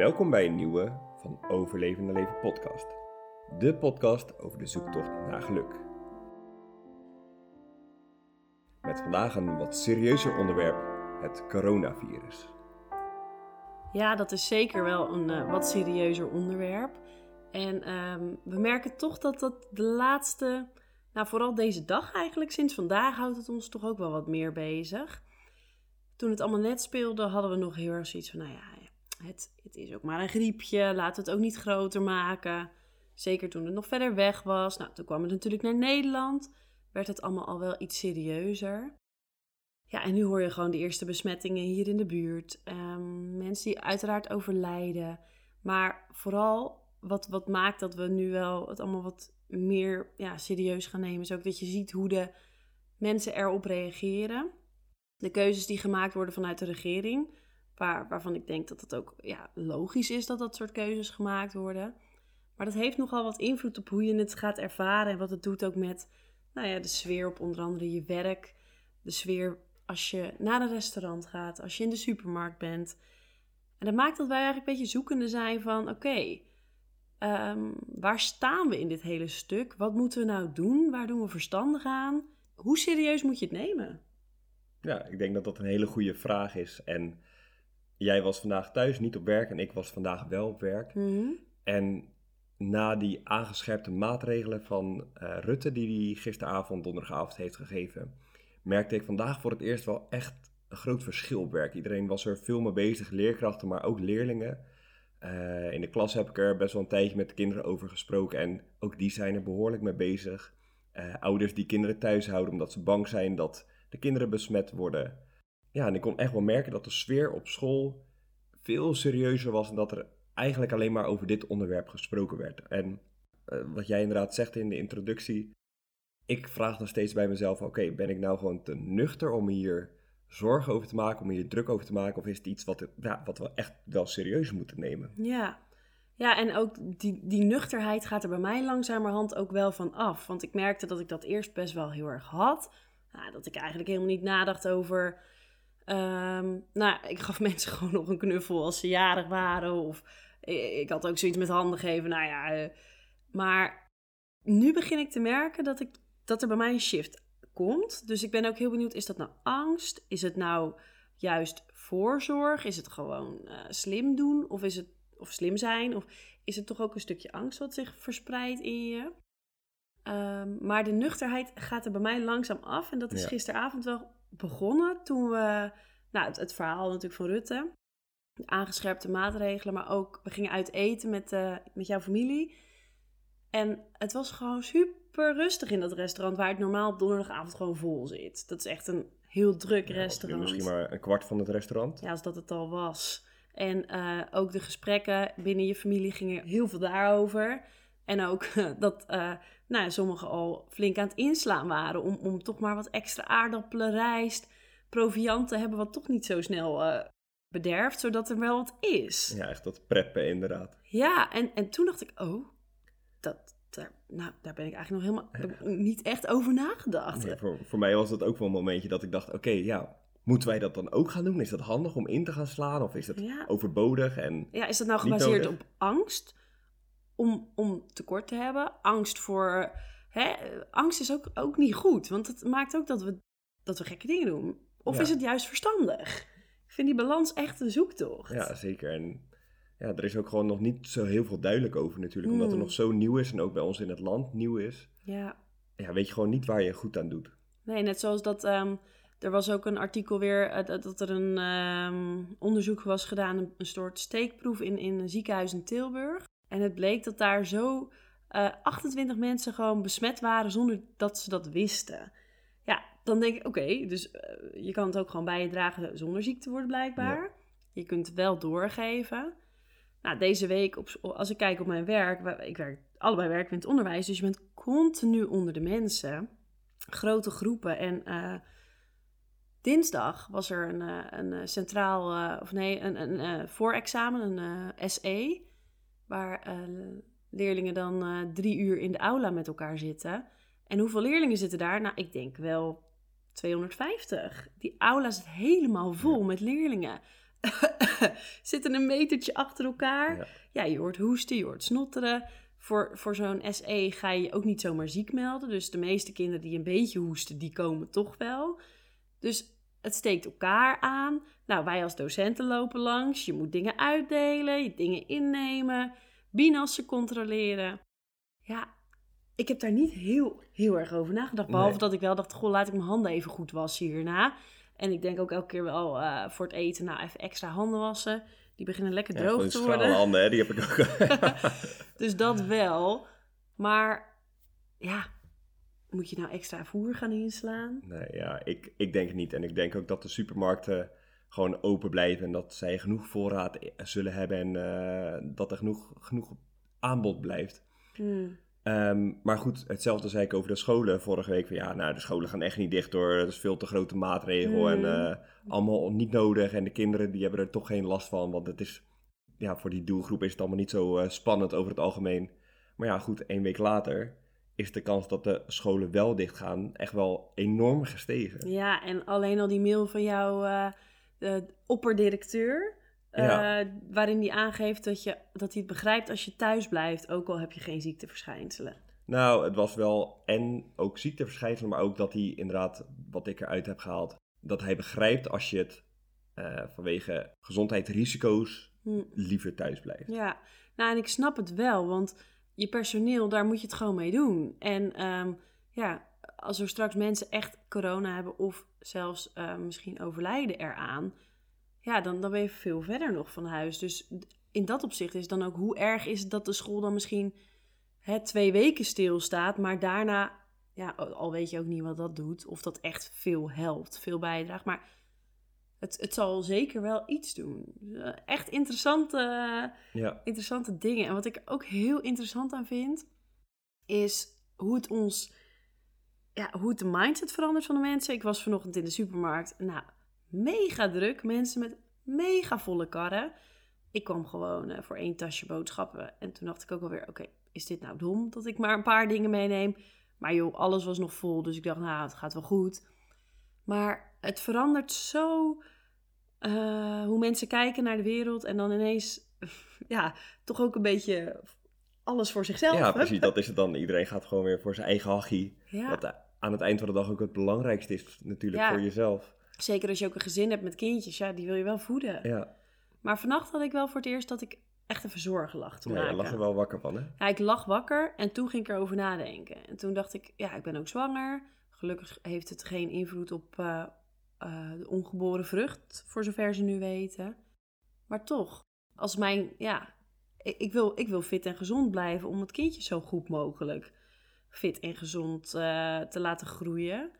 Welkom bij een nieuwe van Overlevende Leven podcast. De podcast over de zoektocht naar geluk. Met vandaag een wat serieuzer onderwerp, het coronavirus. Ja, dat is zeker wel een uh, wat serieuzer onderwerp. En um, we merken toch dat dat de laatste, nou vooral deze dag eigenlijk, sinds vandaag houdt het ons toch ook wel wat meer bezig. Toen het allemaal net speelde, hadden we nog heel erg zoiets van, nou ja, het, het is ook maar een griepje, laten we het ook niet groter maken. Zeker toen het nog verder weg was. Nou, toen kwam het natuurlijk naar Nederland, werd het allemaal al wel iets serieuzer. Ja, en nu hoor je gewoon de eerste besmettingen hier in de buurt. Um, mensen die uiteraard overlijden. Maar vooral wat, wat maakt dat we nu wel het allemaal wat meer ja, serieus gaan nemen, is ook dat je ziet hoe de mensen erop reageren. De keuzes die gemaakt worden vanuit de regering. Waar, waarvan ik denk dat het ook ja, logisch is dat dat soort keuzes gemaakt worden. Maar dat heeft nogal wat invloed op hoe je het gaat ervaren en wat het doet ook met nou ja, de sfeer op onder andere je werk. De sfeer als je naar een restaurant gaat, als je in de supermarkt bent. En dat maakt dat wij eigenlijk een beetje zoekende zijn van oké, ehm, waar staan we in dit hele stuk? Wat moeten we nou doen? Waar doen we verstandig aan? Hoe serieus moet je het nemen? Ja, ik denk dat dat een hele goede vraag is. En jij was vandaag thuis, niet op werk, en ik was vandaag wel op werk. Mhm. En na die aangescherpte maatregelen van uh, Rutte, die hij gisteravond, donderdagavond heeft gegeven, merkte ik vandaag voor het eerst wel echt een groot verschil op werk. Iedereen was er veel mee bezig, leerkrachten, maar ook leerlingen. Uh, in de klas heb ik er best wel een tijdje met de kinderen over gesproken en ook die zijn er behoorlijk mee bezig. Uh, ouders die kinderen thuis houden omdat ze bang zijn dat de kinderen besmet worden. Ja, en ik kon echt wel merken dat de sfeer op school veel serieuzer was en dat er eigenlijk alleen maar over dit onderwerp gesproken werd. En uh, wat jij inderdaad zegt in de introductie, ik vraag dan steeds bij mezelf: oké, ben ik nou gewoon te nuchter om hier zorgen over te maken, om hier druk over te maken? Of is het iets wat, ja, wat we echt wel serieus moeten nemen? Ja, ja en ook die, die nuchterheid gaat er bij mij langzamerhand ook wel van af. Want ik merkte dat ik dat eerst best wel heel erg had. Dat ik eigenlijk helemaal niet nadacht over. Um, nou, ik gaf mensen gewoon nog een knuffel als ze jarig waren. Of ik had ook zoiets met handen geven. Nou ja, uh, maar nu begin ik te merken dat, ik, dat er bij mij een shift komt. Dus ik ben ook heel benieuwd, is dat nou angst? Is het nou juist voorzorg? Is het gewoon uh, slim doen? Of is het of slim zijn? Of is het toch ook een stukje angst wat zich verspreidt in je? Um, maar de nuchterheid gaat er bij mij langzaam af. En dat is ja. gisteravond wel begonnen toen we, nou, het, het, verhaal natuurlijk van Rutte, de aangescherpte maatregelen, maar ook we gingen uit eten met, uh, met jouw familie. En het was gewoon super rustig in dat restaurant, waar het normaal op donderdagavond gewoon vol zit. Dat is echt een heel druk ja, restaurant. Misschien maar een kwart van het restaurant. Ja, als dat het al was. En uh, ook de gesprekken binnen je familie gingen heel veel daarover. En ook dat uh, nou, sommigen al flink aan het inslaan waren om, om toch maar wat extra aardappelen, rijst, proviant te hebben, wat toch niet zo snel uh, bederft, zodat er wel wat is. Ja, echt dat preppen inderdaad. Ja, en, en toen dacht ik, oh, dat, daar, nou, daar ben ik eigenlijk nog helemaal ja. niet echt over nagedacht. Voor, voor mij was dat ook wel een momentje dat ik dacht, oké, okay, ja, Moeten wij dat dan ook gaan doen? Is dat handig om in te gaan slaan? Of is dat ja. overbodig? En ja, is dat nou gebaseerd op angst? Om, om tekort te hebben. Angst voor. Hè, angst is ook, ook niet goed, want het maakt ook dat we, dat we gekke dingen doen. Of ja. is het juist verstandig? Ik vind die balans echt een zoektocht. Ja, zeker. En ja, er is ook gewoon nog niet zo heel veel duidelijk over natuurlijk. Omdat het nog zo nieuw is en ook bij ons in het land nieuw is. Ja. Ja, weet je gewoon niet waar je goed aan doet. Nee, net zoals dat... Um, er was ook een artikel weer uh, dat er een um, onderzoek was gedaan, een, een soort steekproef in, in een ziekenhuis in Tilburg. En het bleek dat daar zo uh, 28 mensen gewoon besmet waren zonder dat ze dat wisten. Ja, dan denk ik, oké, okay, dus uh, je kan het ook gewoon bij je dragen zonder ziek te worden blijkbaar. Ja. Je kunt het wel doorgeven. Nou, deze week, op, als ik kijk op mijn werk, ik werk allebei werken in het onderwijs, dus je bent continu onder de mensen, grote groepen. En uh, dinsdag was er een, een centraal, of nee, een, een, een voorexamen, een SE waar uh, leerlingen dan uh, drie uur in de aula met elkaar zitten. En hoeveel leerlingen zitten daar? Nou, ik denk wel 250. Die aula zit helemaal vol ja. met leerlingen. zitten een metertje achter elkaar. Ja. Ja, je hoort hoesten, je hoort snotteren. Voor, voor zo'n SE ga je je ook niet zomaar ziek melden. Dus de meeste kinderen die een beetje hoesten, die komen toch wel. Dus het steekt elkaar aan. Nou, wij als docenten lopen langs. Je moet dingen uitdelen, je dingen innemen, binassen controleren. Ja, ik heb daar niet heel, heel erg over nagedacht. Behalve Nee. dat ik wel dacht, goh, laat ik mijn handen even goed wassen hierna. En ik denk ook elke keer wel eh, voor het eten, nou even extra handen wassen. Die beginnen lekker Ja, droog te worden. handen, hè, die heb ik ook. Dus dat wel. Maar ja, moet je nou extra voer gaan inslaan? nee, ja, ik, ik denk het niet. En ik denk ook dat de supermarkten gewoon open blijven en dat zij genoeg voorraad i- zullen hebben en eh, dat er genoeg, genoeg aanbod blijft. Hmm. Ehm, maar goed, hetzelfde zei ik over de scholen vorige week. Van, ja, nou, de scholen gaan echt niet dicht door. Dat is veel te grote maatregel en Mm. eh, allemaal niet nodig. En de kinderen die hebben er toch geen last van, want het is, ja, voor die doelgroep is het allemaal niet zo eh, spannend over het algemeen. Maar ja, goed, één week later is de kans dat de scholen wel dicht gaan echt wel enorm gestegen. Ja, en alleen al die mail van jouw eh, de opperdirecteur. eh, Ja. waarin die aangeeft dat, je, dat hij het begrijpt als je thuis blijft, ook al heb je geen ziekteverschijnselen. Nou, het was wel en ook ziekteverschijnselen, maar ook dat hij inderdaad, wat ik eruit heb gehaald, dat hij begrijpt als je het eh, vanwege gezondheidsrisico's Hm. liever thuis blijft. Ja, nou en ik snap het wel, want je personeel, daar moet je het gewoon mee doen. En ehm, ja, als er straks mensen echt corona hebben of zelfs eh, misschien overlijden eraan, ja, dan, dan ben je veel verder nog van huis. Dus in dat opzicht is dan ook hoe erg is dat de school dan misschien hè, twee weken stilstaat, maar daarna, ja, al weet je ook niet wat dat doet, of dat echt veel helpt, veel bijdraagt. Maar het, het zal zeker wel iets doen. Eh, Echt interessante, Ja, interessante dingen. En wat ik ook heel interessant aan vind, is hoe het ons, ja, hoe het de mindset verandert van de mensen. Ik was vanochtend in de supermarkt, nou, mega druk. Mensen met mega volle karren. Ik kwam gewoon eh, voor één tasje boodschappen. En toen dacht ik ook alweer, oké, is dit nou dom dat ik maar een paar dingen meeneem? Maar joh, alles was nog vol, dus ik dacht, nou, het gaat wel goed. Maar het verandert zo eh, hoe mensen kijken naar de wereld en dan ineens, ja, toch ook een beetje alles voor zichzelf. ja hè? precies. Dat is het dan. Iedereen gaat gewoon weer voor zijn eigen hachie. Ja, Wat aan het eind van de dag ook het belangrijkste is natuurlijk Ja. voor jezelf. zeker als je ook een gezin hebt met kindjes, ja, die wil je wel voeden. Ja, Maar vannacht had ik wel voor het eerst dat ik echt even zorgen lag te nee, je maken. lag er wel wakker van, hè? Ja, ik lag wakker en toen ging ik erover nadenken. En toen dacht ik, ja, ik ben ook zwanger. Gelukkig heeft het geen invloed op eh, eh, de ongeboren vrucht, voor zover ze nu weten. Maar toch, als mijn, ja, ik, wil, ik wil fit en gezond blijven om het kindje zo goed mogelijk fit en gezond eh, te laten groeien.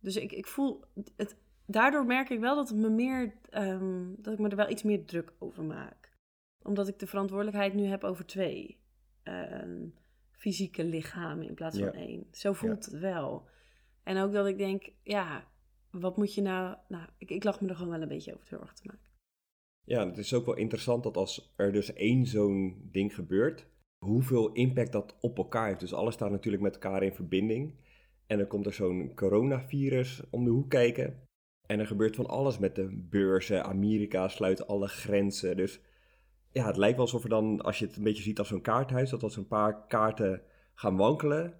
Dus ik, ik voel, het, daardoor merk ik wel dat, het me meer, ehm, dat ik me er wel iets meer druk over maak. Omdat ik de verantwoordelijkheid nu heb over twee ehm, fysieke lichamen in plaats van Ja. één. Zo voelt het wel. En ook dat ik denk, ja, wat moet je nou... Nou, ik, ik me er gewoon wel een beetje over zorgen te maken. Ja, het is ook wel interessant dat als er dus één zo'n ding gebeurt, hoeveel impact dat op elkaar heeft. Dus alles staat natuurlijk met elkaar in verbinding. En dan komt er zo'n coronavirus om de hoek kijken. En er gebeurt van alles met de beurzen. Amerika sluit alle grenzen. Dus ja, het lijkt wel alsof er dan, als je het een beetje ziet als zo'n kaarthuis, dat als een paar kaarten gaan wankelen,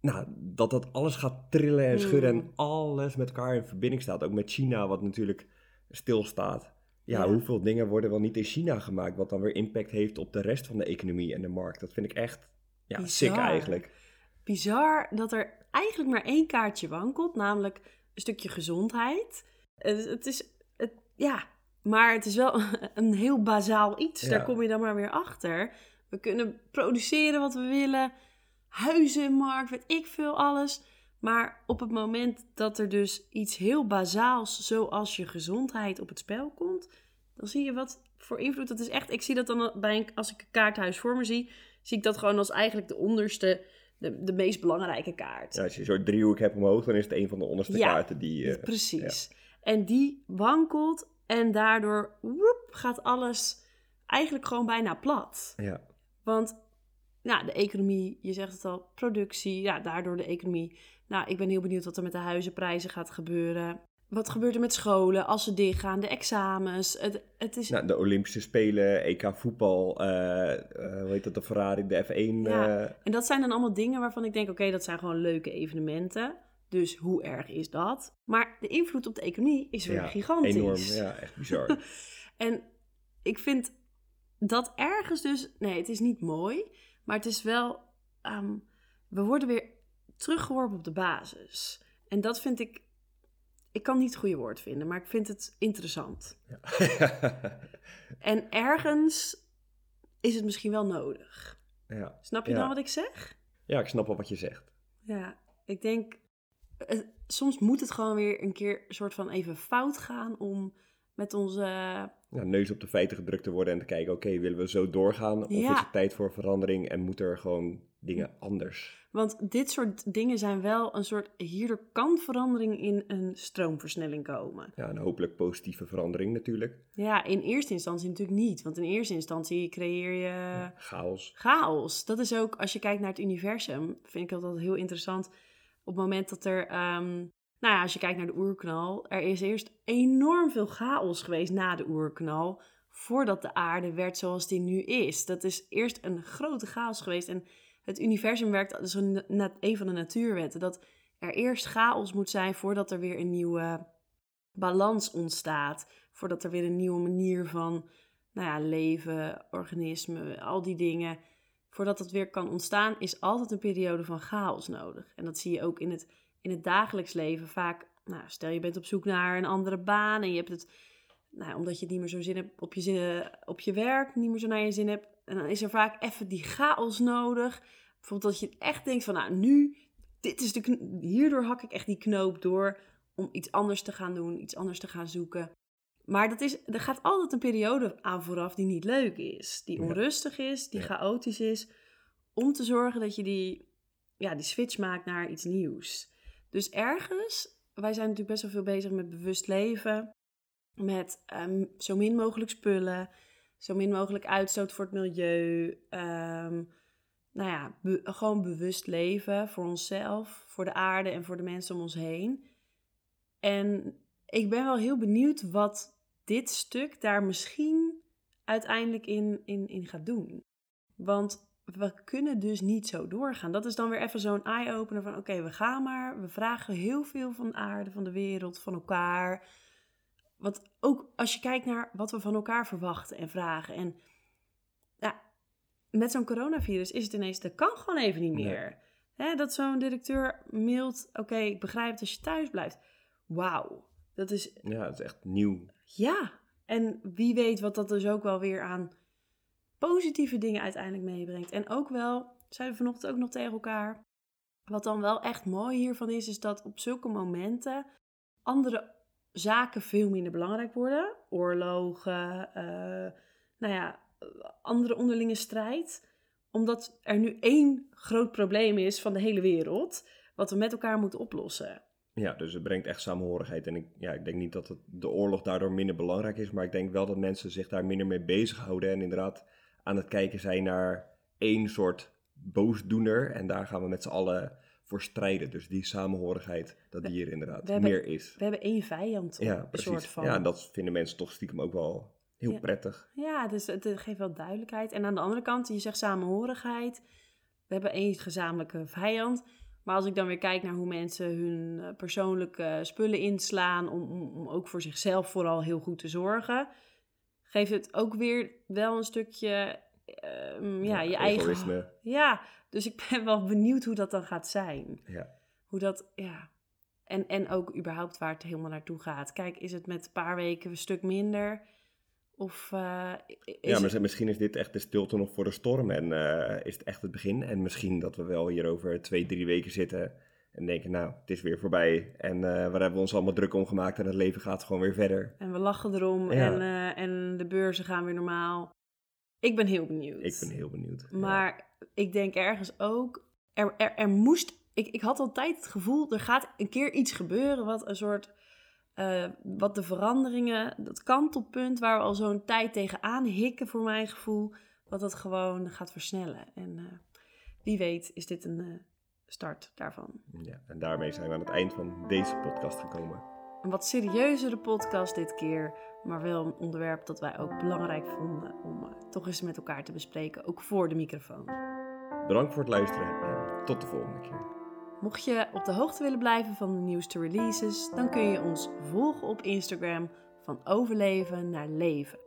nou, dat dat alles gaat trillen en schudden Mm. en alles met elkaar in verbinding staat. Ook met China, wat natuurlijk stilstaat. Ja, Ja. hoeveel dingen worden wel niet in China gemaakt, wat dan weer impact heeft op de rest van de economie en de markt. Dat vind ik echt ja, Bizar. sick eigenlijk. Bizar dat er eigenlijk maar één kaartje wankelt, namelijk een stukje gezondheid. Het, het is, het, ja, maar het is wel een heel bazaal iets. Ja. Daar kom je dan maar weer achter. We kunnen produceren wat we willen, huizen, markt, weet ik veel, alles. Maar op het moment dat er dus iets heel bazaals, zoals je gezondheid, op het spel komt, dan zie je wat voor invloed dat is. Echt, ik zie dat dan bij een, als ik een kaarthuis voor me zie, zie ik dat gewoon als eigenlijk de onderste, de, de meest belangrijke kaart. Ja, als je zo'n driehoek hebt omhoog, dan is het een van de onderste Ja, kaarten die... eh, Precies. En die wankelt en daardoor woep, gaat alles eigenlijk gewoon bijna plat. ja. Want ja, de economie, je zegt het al, productie, ja, daardoor de economie. Nou, ik ben heel benieuwd wat er met de huizenprijzen gaat gebeuren. wat gebeurt er met scholen als ze dichtgaan, de examens. Het, het is... Nou, de Olympische Spelen, EK voetbal, eh, eh, hoe heet dat, de Ferrari, de F1. Ja, eh, En dat zijn dan allemaal dingen waarvan ik denk, oké, dat zijn gewoon leuke evenementen. Dus hoe erg is dat? Maar de invloed op de economie is weer ja, gigantisch. Enorm, ja, echt bizar. En ik vind dat ergens dus... Nee, het is niet mooi. Maar het is wel... ehm, we worden weer teruggeworpen op de basis. En dat vind ik... Ik kan niet het goede woord vinden, maar ik vind het interessant. En ergens is het misschien wel nodig. ja. Snap je Ja. dan wat ik zeg? ja, ik snap wel wat je zegt. Ja, ik denk... eh, soms moet het gewoon weer een keer soort van even fout gaan om met onze... Ja, neus op de feiten gedrukt te worden en te kijken, oké, willen we zo doorgaan? Of Ja. is het tijd voor verandering en moeten er gewoon dingen anders? Want dit soort dingen zijn wel een soort... Hierdoor kan verandering in een stroomversnelling komen. Ja, een hopelijk positieve verandering natuurlijk. Ja, in eerste instantie natuurlijk niet. Want in eerste instantie creëer je Chaos. chaos. Dat is ook, als je kijkt naar het universum, vind ik dat altijd heel interessant. Op het moment dat er, ehm, nou ja, als je kijkt naar de oerknal, er is eerst enorm veel chaos geweest na de oerknal, voordat de aarde werd zoals die nu is. Dat is eerst een grote chaos geweest. En het universum werkt, dat is een, een van de natuurwetten, dat er eerst chaos moet zijn voordat er weer een nieuwe balans ontstaat. Voordat er weer een nieuwe manier van nou ja, leven, organismen, al die dingen. Voordat dat weer kan ontstaan, is altijd een periode van chaos nodig. En dat zie je ook in het, in het dagelijks leven vaak. Nou, stel je bent op zoek naar een andere baan en je hebt het, nou, omdat je niet meer zo zin hebt op je, zin, op je werk, niet meer zo naar je zin hebt. En dan is er vaak even die chaos nodig. Bijvoorbeeld dat je echt denkt van, nou, nu, dit is de, hierdoor hak ik echt die knoop door om iets anders te gaan doen, iets anders te gaan zoeken. Maar dat is, er gaat altijd een periode aan vooraf die niet leuk is. Die onrustig is, die chaotisch is. Om te zorgen dat je die, ja, die switch maakt naar iets nieuws. Dus ergens, wij zijn natuurlijk best wel veel bezig met bewust leven. Met ehm, zo min mogelijk spullen. Zo min mogelijk uitstoot voor het milieu. ehm, nou ja, gewoon bewust leven voor onszelf, voor de aarde en voor de mensen om ons heen. En ik ben wel heel benieuwd wat dit stuk daar misschien uiteindelijk in, in, in gaat doen. Want we kunnen dus niet zo doorgaan. Dat is dan weer even zo'n eye-opener van... oké, we gaan maar. We vragen heel veel van de aarde, van de wereld, van elkaar. Want ook als je kijkt naar wat we van elkaar verwachten en vragen... en ja, met zo'n coronavirus is het ineens... dat kan gewoon even niet Nee. meer. Hè, dat zo'n directeur mailt... oké, ik begrijp dat je thuis blijft. Wauw, dat is Ja, het is echt nieuw. ja, en wie weet wat dat dus ook wel weer aan positieve dingen uiteindelijk meebrengt. En ook wel, zeiden we vanochtend ook nog tegen elkaar, wat dan wel echt mooi hiervan is, is dat op zulke momenten andere zaken veel minder belangrijk worden. Oorlogen, eh, nou ja, andere onderlinge strijd. Omdat er nu één groot probleem is van de hele wereld, wat we met elkaar moeten oplossen. Ja, dus het brengt echt samenhorigheid. En ik, ja, ik denk niet dat het, de oorlog daardoor minder belangrijk is, maar ik denk wel dat mensen zich daar minder mee bezighouden en inderdaad aan het kijken zijn naar één soort boosdoener. En daar gaan we met z'n allen voor strijden. Dus die samenhorigheid, dat die hier inderdaad we hebben- meer is. We hebben één vijand, Ja, een precies. soort van. Ja, en dat vinden mensen toch stiekem ook wel heel Ja. prettig. Ja, dus het geeft wel duidelijkheid. En aan de andere kant, je zegt samenhorigheid. We hebben één gezamenlijke vijand. Maar als ik dan weer kijk naar hoe mensen hun eh, persoonlijke spullen inslaan... Om, om ook voor zichzelf vooral heel goed te zorgen... geeft het ook weer wel een stukje... ehm, ja, je eigen... Ja, dus ik ben wel benieuwd hoe dat dan gaat zijn. Ja. Hoe dat, ja... En, en ook überhaupt waar het helemaal naartoe gaat. Kijk, is het met een paar weken een stuk minder... Of uh, is ja, maar het- misschien is dit echt de stilte nog voor de storm en eh, is het echt het begin. En misschien dat we wel hier over twee, drie weken zitten en denken, nou, het is weer voorbij. En eh, waar hebben we ons allemaal druk om gemaakt en het leven gaat gewoon weer verder. En we lachen erom Ja. en, eh, en de beurzen gaan weer normaal. Ik ben heel benieuwd. Ik ben heel benieuwd. Ja. Maar ik denk ergens ook, er, er, er moest, ik, ik had altijd het gevoel, er gaat een keer iets gebeuren wat een soort, eh, wat de veranderingen, dat kantelpunt waar we al zo'n tijd tegenaan hikken voor mijn gevoel, wat dat gewoon gaat versnellen. En wie weet is dit een start daarvan. Ja, en daarmee zijn we aan het eind van deze podcast gekomen. Een wat serieuzere podcast dit keer, maar wel een onderwerp dat wij ook belangrijk vonden om uh, toch eens met elkaar te bespreken, ook voor de microfoon. Bedankt voor het luisteren en tot de volgende keer. Mocht je op de hoogte willen blijven van de nieuwste releases, dan kun je ons volgen op Instagram van overleven naar leven.